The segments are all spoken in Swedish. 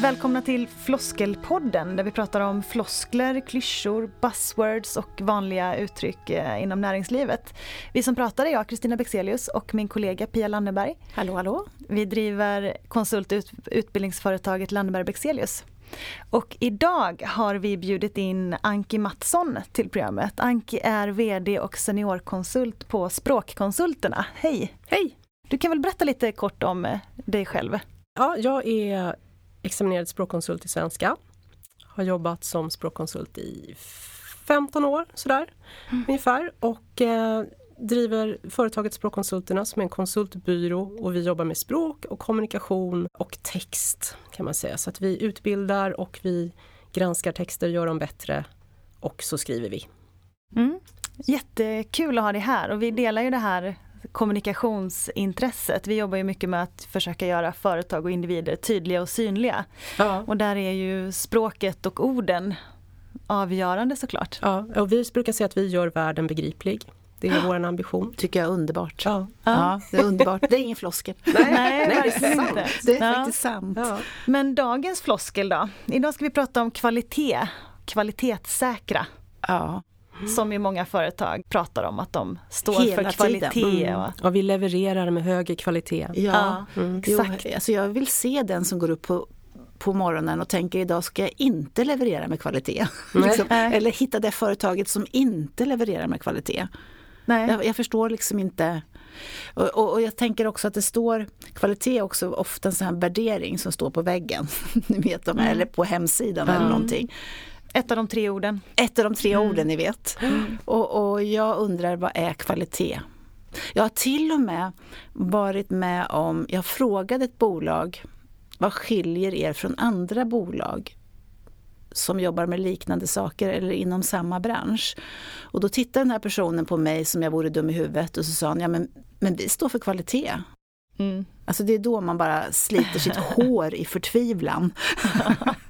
Välkomna till Floskelpodden där vi pratar om floskler, klyschor, buzzwords och vanliga uttryck eh, inom näringslivet. Vi som pratar är jag, Kristina Bexelius och min kollega Pia Lanneberg. Hallå, hallå. Vi driver konsult och utbildningsföretaget Lanneberg Bexelius. Och idag har vi bjudit in Anki Mattsson till programmet. Anki är VD och seniorkonsult på Språkkonsulterna. Hej! Hej! Du kan väl berätta lite kort om eh, dig själv? Ja, jag är examinerad språkkonsult i svenska. Har jobbat som språkkonsult i 15 år sådär mm. ungefär och eh, driver företaget Språkkonsulterna som är en konsultbyrå och vi jobbar med språk och kommunikation och text kan man säga. Så att vi utbildar och vi granskar texter, gör dem bättre och så skriver vi. Mm. Jättekul att ha dig här och vi delar ju det här kommunikationsintresset. Vi jobbar ju mycket med att försöka göra företag och individer tydliga och synliga. Ja. Och där är ju språket och orden avgörande såklart. Ja, och vi brukar säga att vi gör världen begriplig. Det är vår ambition. Tycker jag är underbart. Ja. ja. det är underbart. Det är ingen floskel. Nej, Nej, är sant. Det är ja. faktiskt sant. Ja. Men dagens floskel då? Idag ska vi prata om kvalitet, kvalitetssäkra. Ja. Som ju många företag pratar om att de står Hela för kvalitet. Mm. Och... och vi levererar med högre kvalitet. Ja, mm. exakt. Jo, alltså jag vill se den som går upp på på morgonen och tänker idag ska jag inte leverera med kvalitet. liksom. Eller hitta det företaget som inte levererar med kvalitet. Nej. Jag, jag förstår liksom inte. Och, och, och, jag tänker också att det står kvalitet också ofta en sån här värdering som står på väggen. ni vet de, mm. eller på hemsidan mm. eller någonting. Ett av de tre orden. Ett av de tre mm. orden ni vet. Mm. Och, och jag undrar vad är kvalitet? Jag har till och med varit med om, jag frågade ett bolag vad skiljer er från andra bolag? som jobbar med liknande saker eller inom samma bransch. Och då tittade den här personen på mig som jag vore dum i huvudet och så sa han, ja men, men vi står för kvalitet. Mm. Alltså det är då man bara sliter sitt hår i förtvivlan.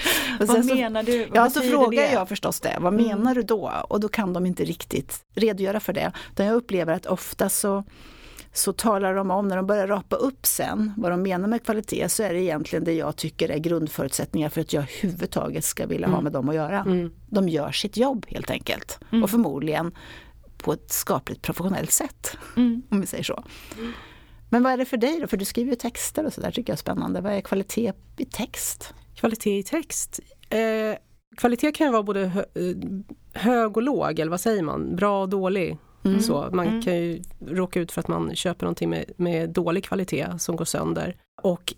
vad menar du? Vad ja, så frågar det? jag förstås det. Vad mm. menar du då? Och då kan de inte riktigt redogöra för det. Utan jag upplever att ofta så så talar de om, när de börjar rapa upp sen vad de menar med kvalitet, så är det egentligen det jag tycker är grundförutsättningar för att jag överhuvudtaget ska vilja mm. ha med dem att göra. Mm. De gör sitt jobb helt enkelt. Mm. Och förmodligen på ett skapligt professionellt sätt, mm. om vi säger så. Men vad är det för dig då? För du skriver ju texter och sådär, tycker jag är spännande. Vad är kvalitet i text? Kvalitet i text? Eh, kvalitet kan ju vara både hö eh, hög och låg, eller vad säger man? Bra och dålig. Mm. Så man mm. kan ju råka ut för att man köper någonting med, med dålig kvalitet som går sönder. Och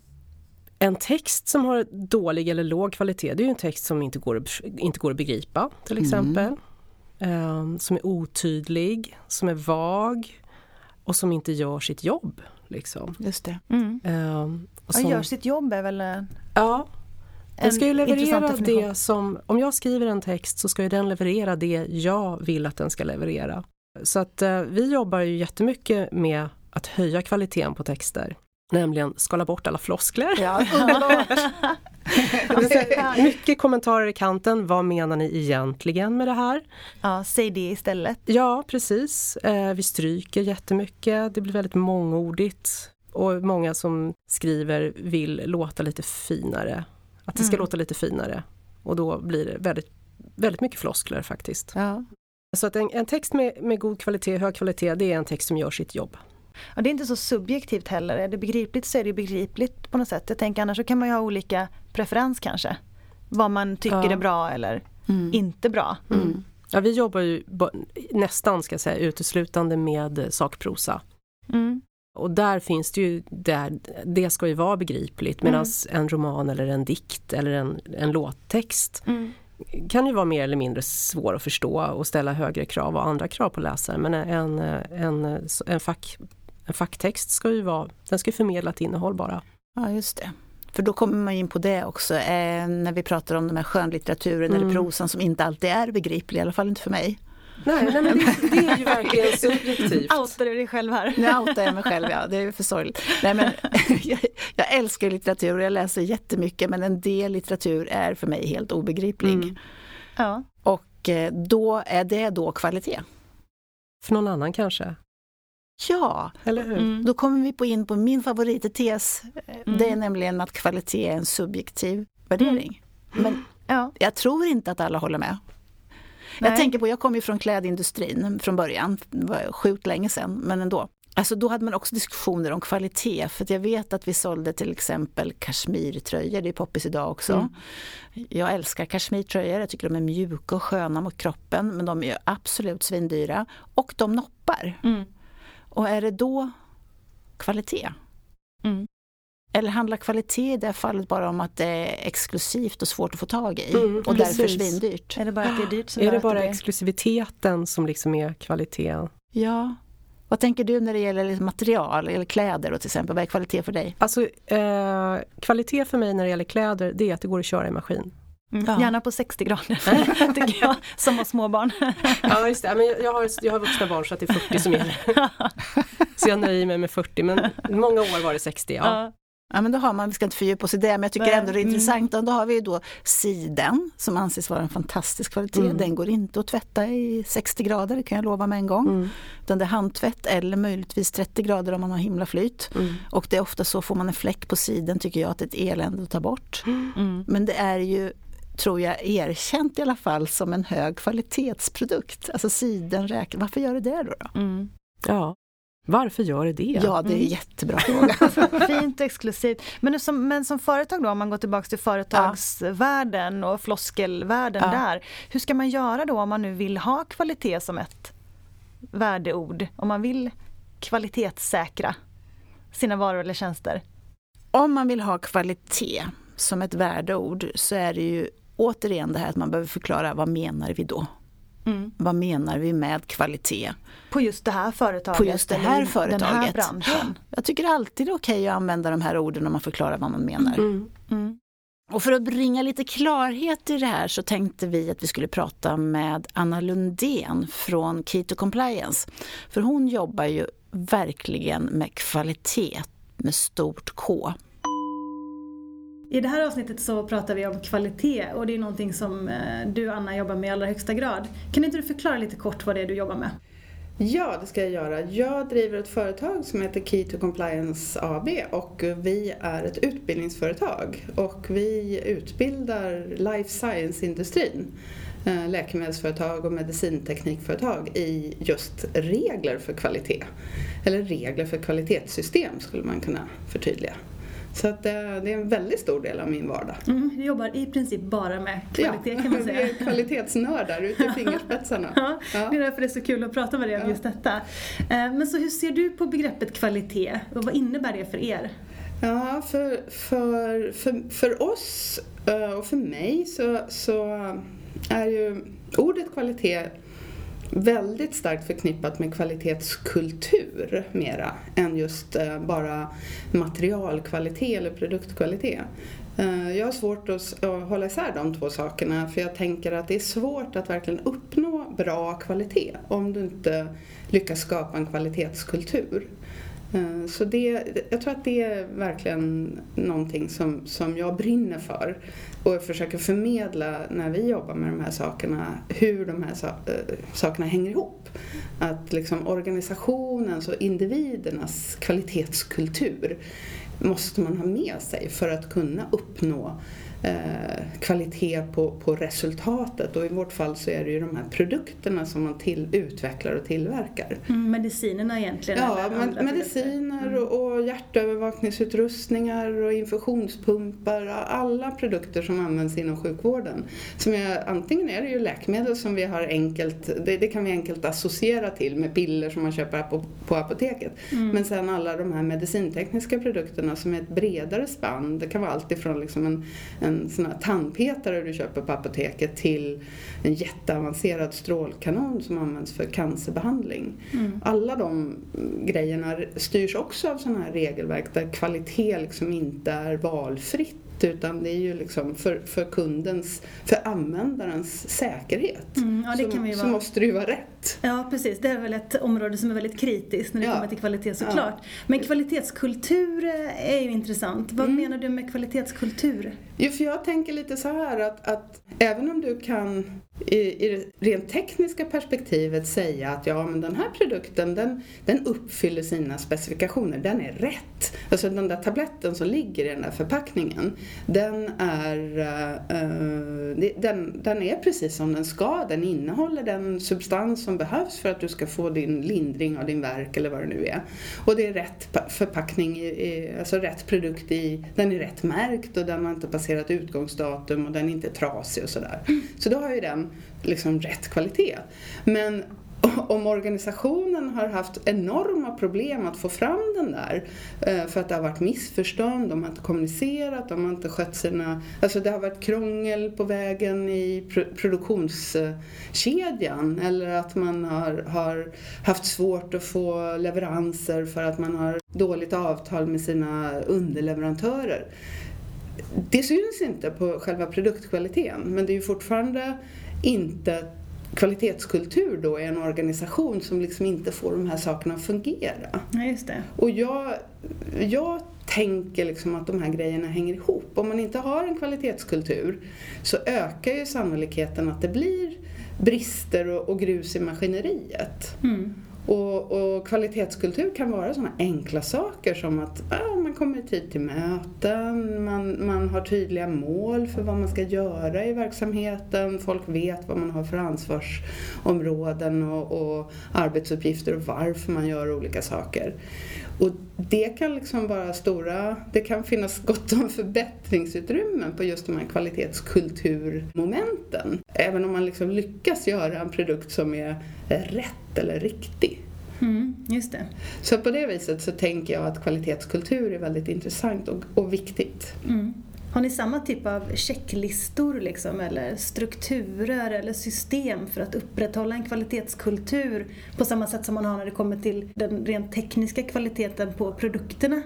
en text som har dålig eller låg kvalitet, det är ju en text som inte går, inte går att begripa till mm. exempel. Mm. Um, som är otydlig, som är vag och som inte gör sitt jobb. Liksom. Just det. Och som, ja, gör sitt jobb är väl Ja, den ska ju leverera det som, om jag skriver en text så ska ju den leverera det jag vill att den ska leverera. Så att eh, vi jobbar ju jättemycket med att höja kvaliteten på texter. Nämligen skala bort alla floskler. Ja, mycket kommentarer i kanten. Vad menar ni egentligen med det här? Ja, säg det istället. Ja, precis. Eh, vi stryker jättemycket. Det blir väldigt mångordigt. Och många som skriver vill låta lite finare. Att det ska mm. låta lite finare. Och då blir det väldigt, väldigt mycket floskler faktiskt. Ja. Så att en, en text med, med, god kvalitet, hög kvalitet, det är en text som gör sitt jobb. Ja, det är inte så subjektivt heller. Är det begripligt så är det begripligt på något sätt. Jag tänker annars så kan man ju ha olika preferens kanske. Vad man tycker ja. är bra eller mm. inte bra. Mm. Ja, vi jobbar ju nästan ska jag säga, uteslutande med sakprosa. Mm. Och där finns det ju, där, det ska ju vara begripligt medan mm. en roman eller en dikt eller en, en låttext mm kan ju vara mer eller mindre svår att förstå och ställa högre krav och andra krav på läsaren. Men en, en, en, fack, en facktext ska ju vara, den ska förmedla ett innehåll bara. Ja, just det. För då kommer man in på det också, eh, när vi pratar om de här skönlitteraturen mm. eller prosan som inte alltid är begriplig, i alla fall inte för mig. Nej, nej men det, det, är ju verkligen subjektivt. Outar du dig själv här? Nu outar jag mig själv, ja. Det är för sorgligt. Nej, men, jag, jag älskar litteratur och jag läser jättemycket men en del litteratur är för mig helt obegriplig. Mm. Ja. Och eh, då är det då kvalitet. För någon annan kanske? Ja, Eller hur? Mm. då kommer vi på in på min favorittes. Mm. Det är nämligen att kvalitet är en subjektiv värdering. Men Ja. jag tror inte att alla håller med. Jag Nej. tänker på, jag kom ju från klädindustrin från början, det var sjukt länge sedan, men ändå. Alltså då hade man också diskussioner om kvalitet, för jag vet att vi sålde till exempel kashmirtröjor, det är poppis idag också. Mm. Jag älskar kashmirtröjor, jag tycker de är mjuka och sköna mot kroppen, men de är ju absolut svindyra. Och de noppar. Mm. Och är det då kvalitet? Mm. Eller handlar kvalitet i det här fallet bara om att det är exklusivt och svårt att få tag i Mm, och därför precis. svindyrt? Är det bara att det är dyrt som Är det bara blir- exklusiviteten som liksom är kvalitet? Ja. Vad tänker du när det gäller liksom material eller kläder då till exempel? Vad är kvalitet för dig? Alltså eh, kvalitet för mig när det gäller kläder det är att det går att köra i maskin. Mm. Ja. Gärna på 60 grader, tycker jag, som har småbarn. Ja just det, men jag, jag, har, jag har vuxna barn så att det är 40 som gäller. Så jag nöjer mig med 40 men många år var det 60. Ja. Ja. Men då har man, vi ska inte fördjupa oss i det, men jag tycker Nej, ändå det är mm. intressant. Och då har vi ju då siden som anses vara en fantastisk kvalitet. Mm. Den går inte att tvätta i 60 grader, det kan jag lova med en gång. Mm, Utan det är handtvätt eller möjligtvis 30 grader om man har himla flyt. mm. Och det är ofta så, får man en fläck på siden tycker jag att det är ett elände att ta bort. Mm. Men det är ju, tror jag, erkänt i alla fall som en hög kvalitetsprodukt. Alltså siden räknar, varför gör det det då? då? Mm. Ja. Varför gör det det? Ja, det är en Mm. jättebra fråga. Fint och exklusivt. Men som, men som företag då, om man går tillbaka till företagsvärlden och floskelvärlden Ja. där. Hur ska man göra då om man nu vill ha kvalitet som ett värdeord? Om man vill kvalitetssäkra sina varor eller tjänster? Om man vill ha kvalitet som ett värdeord så är det ju återigen det här att man behöver förklara vad menar vi då? Mm. Vad menar vi med kvalitet? På just det här företaget? På just det här i Den här företaget. branschen? Jag tycker alltid det är okej att använda de här orden om man förklarar vad man menar. Mm. Mm. Och för att bringa lite klarhet i det här så tänkte vi att vi skulle prata med Anna Lundén från Keto Compliance. För hon jobbar ju verkligen med kvalitet med stort K. I det här avsnittet så pratar vi om kvalitet och det är någonting som eh, du Anna jobbar med i allra högsta grad. Kan inte du förklara lite kort vad det är du jobbar med? Ja, det ska jag göra. Jag driver ett företag som heter Key to Compliance AB och vi är ett utbildningsföretag och vi utbildar life science-industrin, eh, läkemedelsföretag och medicinteknikföretag i just regler för kvalitet. Eller regler för kvalitetssystem skulle man kunna förtydliga. Så att det, det är en väldigt stor del av min vardag. Mm, du jobbar i princip bara med kvalitet kan man vi säga. är kvalitetsnördar ut i fingerspetsarna. Ja, Ja. det är därför det är så kul att prata med dig om Ja. just detta. Eh, Men så hur ser du på begreppet kvalitet och vad innebär det för er? Ja, för, för, för, för oss eh, och för mig så, så är ju ordet kvalitet väldigt starkt förknippat med kvalitetskultur mera än just eh, bara materialkvalitet eller produktkvalitet. Eh, jag har svårt att hålla isär de två sakerna för jag tänker att det är svårt att verkligen uppnå bra kvalitet om du inte lyckas skapa en kvalitetskultur. Eh, så det, jag tror att det är verkligen någonting som, som jag brinner för och försöker förmedla när vi jobbar med de här sakerna, hur de här eh, sakerna hänger ihop. Att liksom organisationens och individernas kvalitetskultur måste man ha med sig för att kunna uppnå eh, kvalitet på, på resultatet och i vårt fall så är det ju de här produkterna som man till, utvecklar och tillverkar. Mm, medicinerna egentligen? Ja, produkter? mediciner och, och hjärtövervakningsutrustningar och infusionspumpar, alla produkter som används inom sjukvården. Som är, antingen är det ju läkemedel som vi har enkelt, det, det kan vi enkelt associera till med piller som man köper på, på apoteket. Mm. Men sen alla de här medicintekniska produkterna som är ett bredare spann. Det kan vara allt ifrån liksom en, en sån här tandpetare du köper på apoteket till en jätteavancerad strålkanon som används för cancerbehandling. Mm. Alla de grejerna styrs också av sådana här regelverk där kvalitet liksom inte är valfritt utan det är ju liksom för, för kundens, för användarens säkerhet. Mm, ja, så, så vara. måste det ju vara rätt. Ja, precis. Det är väl ett område som är väldigt kritiskt när det Ja. kommer till kvalitet såklart. Men kvalitetskultur är ju intressant. Vad Mm. menar du med kvalitetskultur? Jo, för jag tänker lite så här att, att även om du kan i, i det rent tekniska perspektivet säga att ja, men den här produkten den, den uppfyller sina specifikationer, den är rätt. Alltså den där tabletten som ligger i den där förpackningen, den är, uh, den, den är precis som den ska. Den innehåller den substans som behövs för att du ska få din lindring av din värk eller vad det nu är. Och det är rätt förpackning, i, alltså rätt produkt i, den är rätt märkt och den har inte passerat utgångsdatum och den är inte trasig och sådär. Så då har ju den liksom rätt kvalitet. Men om organisationen har haft enorma problem att få fram den där eh, för att det har varit missförstånd, de har inte kommunicerat, de har inte skött sina... Alltså det har varit krångel på vägen i produktionskedjan eller att man har, har haft svårt att få leveranser för att man har dåligt avtal med sina underleverantörer. Det syns inte på själva produktkvaliteten men det är ju fortfarande inte kvalitetskultur då i en organisation som liksom inte får de här sakerna att fungera. Ja, just det. Och jag, jag tänker liksom att de här grejerna hänger ihop. Om man inte har en kvalitetskultur så ökar ju sannolikheten att det blir brister och, och grus i maskineriet. Mm. Och, och kvalitetskultur kan vara sådana enkla saker som att ja, man kommer i tid till möten, man, man har tydliga mål för vad man ska göra i verksamheten, folk vet vad man har för ansvarsområden och, och arbetsuppgifter och varför man gör olika saker. Och det kan liksom vara stora, det kan finnas gott om förbättringsutrymmen på just de här kvalitetskulturmomenten. Även om man liksom lyckas göra en produkt som är rätt eller riktig. Mm, just det. Så på det viset så tänker jag att kvalitetskultur är väldigt intressant och, och viktigt. Mm. Har ni samma typ av checklistor liksom, eller strukturer eller system för att upprätthålla en kvalitetskultur på samma sätt som man har när det kommer till den rent tekniska kvaliteten på produkterna?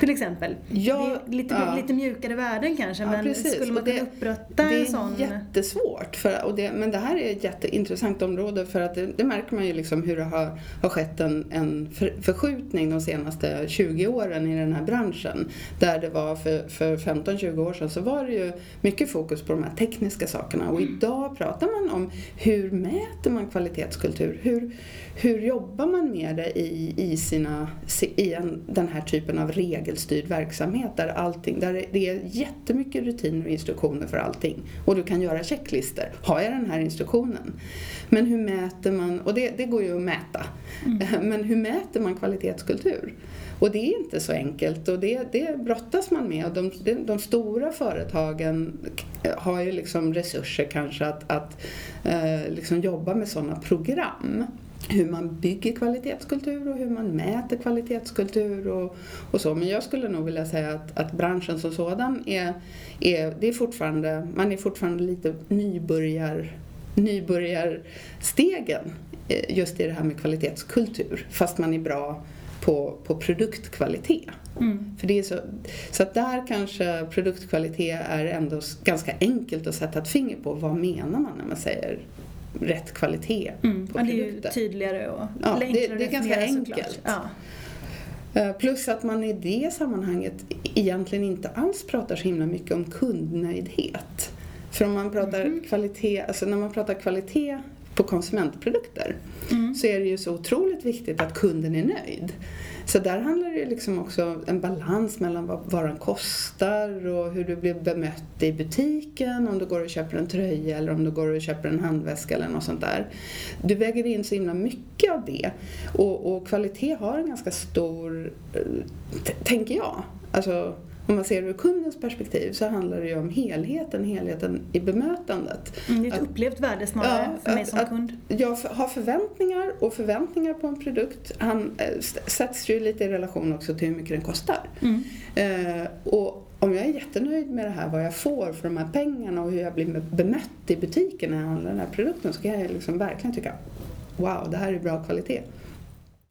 Till exempel. Ja, det är lite, ja. lite mjukare värden kanske Ja, men precis. skulle man det- kunna upprätta Det en är sån? jättesvårt, för, och det, men det här är ett jätteintressant område för att det, det märker man ju liksom hur det har, har skett en, en för, förskjutning de senaste 20 åren i den här branschen. Där det var för, för 15-20 år sedan så var det ju mycket fokus på de här tekniska sakerna och idag pratar man om hur mäter man kvalitetskultur? Hur, hur jobbar man med det i, i, sina, i en, den här typen av regelstyrd verksamhet där, allting, där det är jättemycket rutiner och instruktioner för allting och du kan göra checklistor. Har jag den här instruktionen? Men hur mäter man, och det, det går ju att mäta, men hur mäter man kvalitetskultur? Och det är inte så enkelt och det, det brottas man med. Och de, de, de stora företagen har ju liksom resurser kanske att, att eh, liksom jobba med sådana program hur man bygger kvalitetskultur och hur man mäter kvalitetskultur och, och så. Men jag skulle nog vilja säga att, att branschen som sådan är, är, det är fortfarande, man är fortfarande lite nybörjar, nybörjarstegen eh, just i det här med kvalitetskultur. Fast man är bra på, på produktkvalitet. Mm. För det är så, så att där kanske produktkvalitet är ändå ganska enkelt att sätta ett finger på. Vad menar man när man säger rätt kvalitet Mm. på Men det är ju tydligare och Ja, det- enklare det är ganska enkelt. Ja. Eh, Plus att man i det sammanhanget egentligen inte alls pratar så himla mycket om kundnöjdhet. För om man pratar Mhm. kvalitet, alltså när man pratar kvalitet på konsumentprodukter Mm. så är det ju så otroligt viktigt att kunden är nöjd. Så där handlar det liksom också en balans mellan vad varan kostar och hur du blir bemött i butiken, om du går och köper en tröja eller om du går och köper en handväska eller något sånt där. Du väger in så himla mycket av det och, och kvalitet har en ganska stor, eh, tänker jag, alltså om man ser det ur kundens perspektiv så handlar det ju om helheten, helheten i bemötandet. Mm, det är ett Att- upplevt värde snarare Ja, för mig att- som att- kund. Jag har förväntningar och förväntningar på en produkt han, eh, sätts ju lite i relation också till hur mycket den kostar. Mm. Eh, och om jag är jättenöjd med det här, vad jag får för de här pengarna och hur jag blir be- bemött i butiken när jag handlar den här produkten så kan jag liksom verkligen tycka wow, det här är bra kvalitet.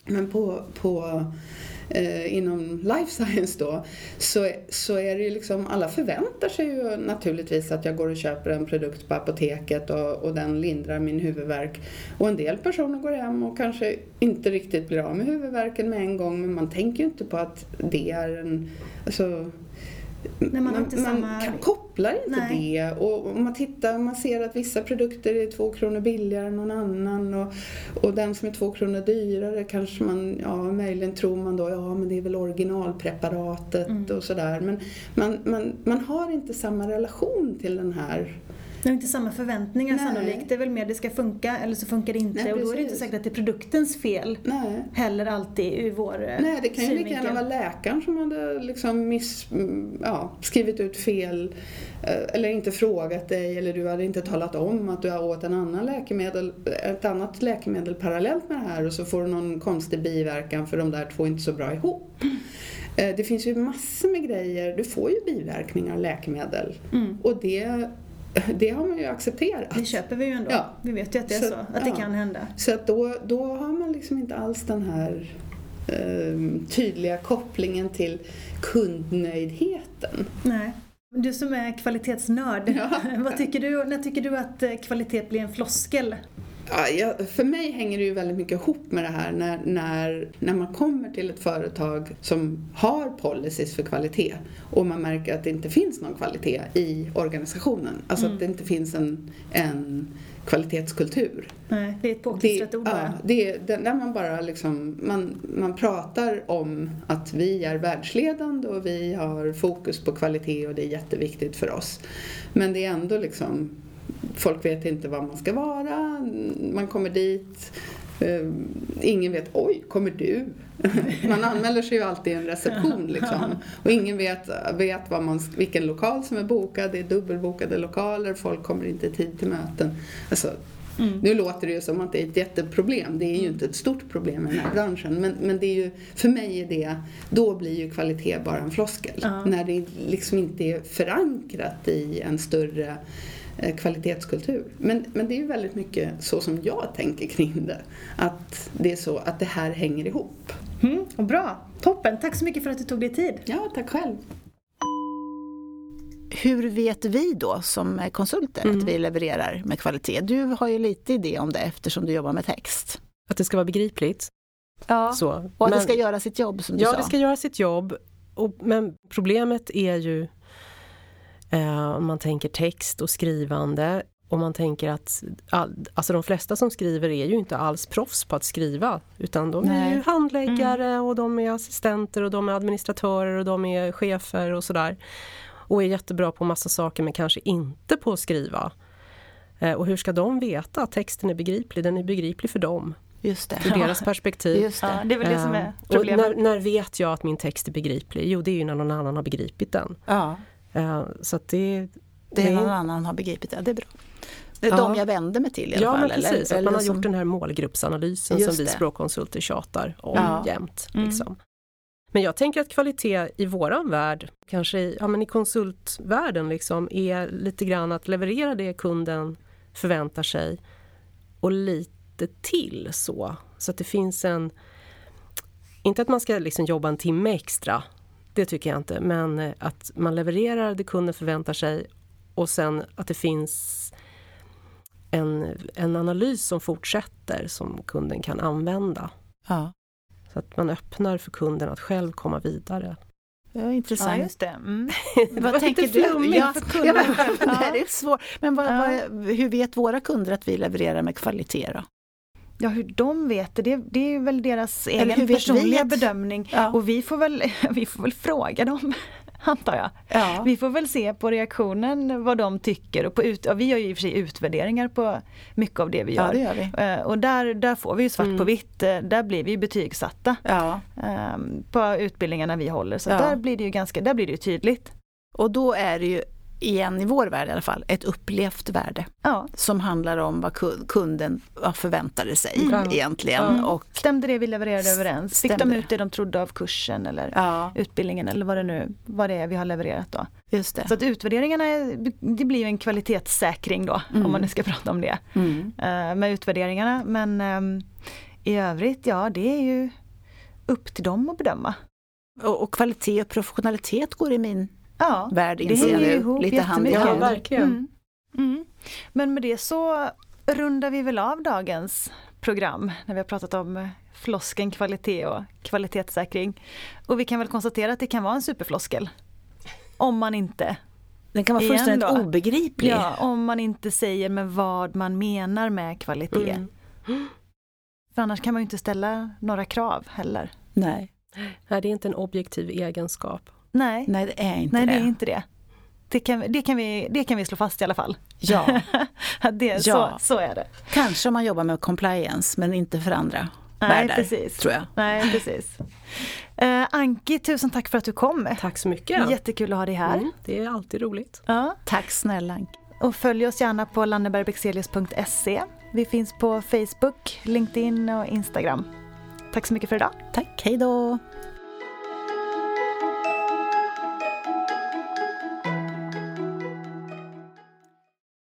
Men på, på eh, inom life science då, så, så är det ju liksom, alla förväntar sig ju naturligtvis att jag går och köper en produkt på apoteket och, och den lindrar min huvudvärk. Och en del personer går hem och kanske inte riktigt blir av med huvudvärken med en gång men man tänker ju inte på att det är en, alltså, man, man, man kan, kopplar inte Nej. det och om man tittar man ser att vissa produkter är två kronor billigare än någon annan och, och den som är två kronor dyrare kanske man, ja möjligen tror man då, ja men det är väl originalpreparatet Mm. och sådär men man, man, man har inte samma relation till den här Det är inte samma förväntningar Nej. sannolikt. Det är väl mer det ska funka eller så funkar det inte. Nej, och då är det inte säkert att det är produktens fel Nej. heller alltid ur vår eh, Nej, det kan ju lika gärna vara läkaren som hade liksom miss, mm, ja, skrivit ut fel eh, eller inte frågat dig eller du hade inte talat om att du har åt en annan läkemedel, ett annat läkemedel parallellt med det här och så får du någon konstig biverkan för de där två är inte så bra ihop. Eh, Det finns ju massor med grejer, du får ju biverkningar av läkemedel Mm. och det, det har man ju accepterat. Det köper vi ju ändå. Ja. Vi vet ju att det är Så- så, att det ja. kan hända. Så att då, då har man liksom inte alls den här eh, tydliga kopplingen till kundnöjdheten. Nej. Du som är kvalitetsnörd, Ja. vad tycker du, när tycker du att eh, kvalitet blir en floskel? Ja, för mig hänger det ju väldigt mycket ihop med det här när, när, när man kommer till ett företag som har policies för kvalitet och man märker att det inte finns någon kvalitet i organisationen. Alltså Mm. att det inte finns en, en kvalitetskultur. Nej, det är ett påklistrat ord ja, bara. det är när man bara liksom, man, man pratar om att vi är världsledande och vi har fokus på kvalitet och det är jätteviktigt för oss. Men det är ändå liksom, folk vet inte var man ska vara, man kommer dit, eh, ingen vet, oj, kommer du? Man anmäler sig ju alltid i en reception liksom. Och ingen vet, vet vad man, vilken lokal som är bokad, det är dubbelbokade lokaler, folk kommer inte i tid till möten. Alltså, Mm. nu låter det ju som att det är ett jätteproblem. Det är ju inte ett stort problem i den här branschen. Men, men det är ju, för mig är det, då blir ju kvalitet bara en floskel. Ja. När det liksom inte är förankrat i en större kvalitetskultur. Men, men det är ju väldigt mycket så som jag tänker kring det. Att det är så att det här hänger ihop. Mm, och bra, toppen. Tack så mycket för att du tog dig tid. Ja, tack själv. Hur vet vi då som konsulter Mm. att vi levererar med kvalitet? Du har ju lite idé om det eftersom du jobbar med text. Att det ska vara begripligt. Ja. Så. Och att det Men- ska göra sitt jobb som du Ja, sa. det ska göra sitt jobb. Och, men problemet är ju eh, om man tänker text och skrivande. Och man tänker att all, alltså de flesta som skriver är ju inte alls proffs på att skriva. Utan de är Nej. ju handläggare och de är assistenter och de är administratörer och de är chefer och sådär. Och är jättebra på massa saker men kanske inte på att skriva. Eh, och hur ska de veta att texten är begriplig? Den är begriplig för dem, Just det. ur deras perspektiv. Just det. Ja, det är väl det som är Eh, och problemet. när, när vet jag att min text är begriplig? Jo, det är ju när någon annan har begripit den. Ja, Eh, så att det, det är det- någon annan har begripit det. Det är bra. Det är Ja. de jag vänder mig till i alla Ja, fall. precis. eller, att eller man har som- gjort den här målgruppsanalysen Just som vi det. språkkonsulter tjatar om Ja. jämt. Mm. Liksom. Men jag tänker att kvalitet i våran värld, kanske i, ja, men i konsultvärlden, liksom, är lite grann att leverera det kunden förväntar sig och lite till så. Så att det finns en... Inte att man ska liksom jobba en timme extra, det tycker jag inte, men eh, att man levererar det kunden förväntar sig och sen att det finns en, en analys som fortsätter som kunden kan använda. Ja, Så att man öppnar för kunden att själv komma vidare. det Ja, intressant. just det. Mm. Vad var tänker du? Ja, för kunden. ja, men, Ja. det är svårt. Men vad, Ja. vad, hur vet våra kunder att vi levererar med kvalitet då? Ja, hur de vet det, det, det är väl deras Eller egen personliga bedömning. Ja. Och vi får, väl, vi får väl fråga dem, antar jag. Ja. Vi får väl se på reaktionen vad de tycker. Och på ut, ja, vi gör ju i och för sig utvärderingar på mycket av det vi ja, gör. det gör vi. Eh, Och där, där får vi ju svart Mm. på vitt, eh, där blir vi betygsatta Ja. eh, på utbildningarna vi håller. Så Ja. där blir det ju ganska, där blir det ju tydligt. Och då är det ju, igen i vår värld i alla fall, ett upplevt värde Ja, som handlar om vad ku- kunden vad förväntade sig Mm. egentligen. Ja. Och, stämde det vi levererade överens? Fick de Stämde. ut det de trodde av kursen eller ja, utbildningen eller vad det nu vad det är vi har levererat då? just det. Så att utvärderingarna, är- det blir ju en kvalitetssäkring då, Mm. om man nu ska prata om det, Mm. eh, med utvärderingarna. Men ehm, i övrigt, ja det är ju upp till dem att bedöma. Och, och kvalitet och professionalitet går i min Ja, värld det inser jag nu. ihop Lite hand i jättemycket. Ja, hand. verkligen. Mm. Mm. Men med det så rundar vi väl av dagens program när vi har pratat om flosken kvalitet och kvalitetssäkring. Och vi kan väl konstatera att det kan vara en superfloskel. Om man inte, Den kan vara fullständigt obegriplig. ja, om man inte säger med vad man menar med kvalitet. Mm. För annars kan man ju inte ställa några krav heller. Nej, Nej, det är inte en objektiv egenskap. Nej, nej det är inte nej det det. är inte det. Det kan, det, kan vi, det kan vi slå fast i alla fall. Ja, det, Ja. Så, så är det. kanske om man jobbar med compliance men inte för andra Nej, världar. precis. Tror jag. Nej, precis. Eh, Anki, tusen tack för att du kom. Tack så mycket. Jättekul att ha dig här. Mm, det är alltid roligt. Ja. Tack snälla. Och följ oss gärna på lannebergbexelius.se. Vi finns på Facebook, LinkedIn och Instagram. Tack så mycket för idag. Tack, hej då.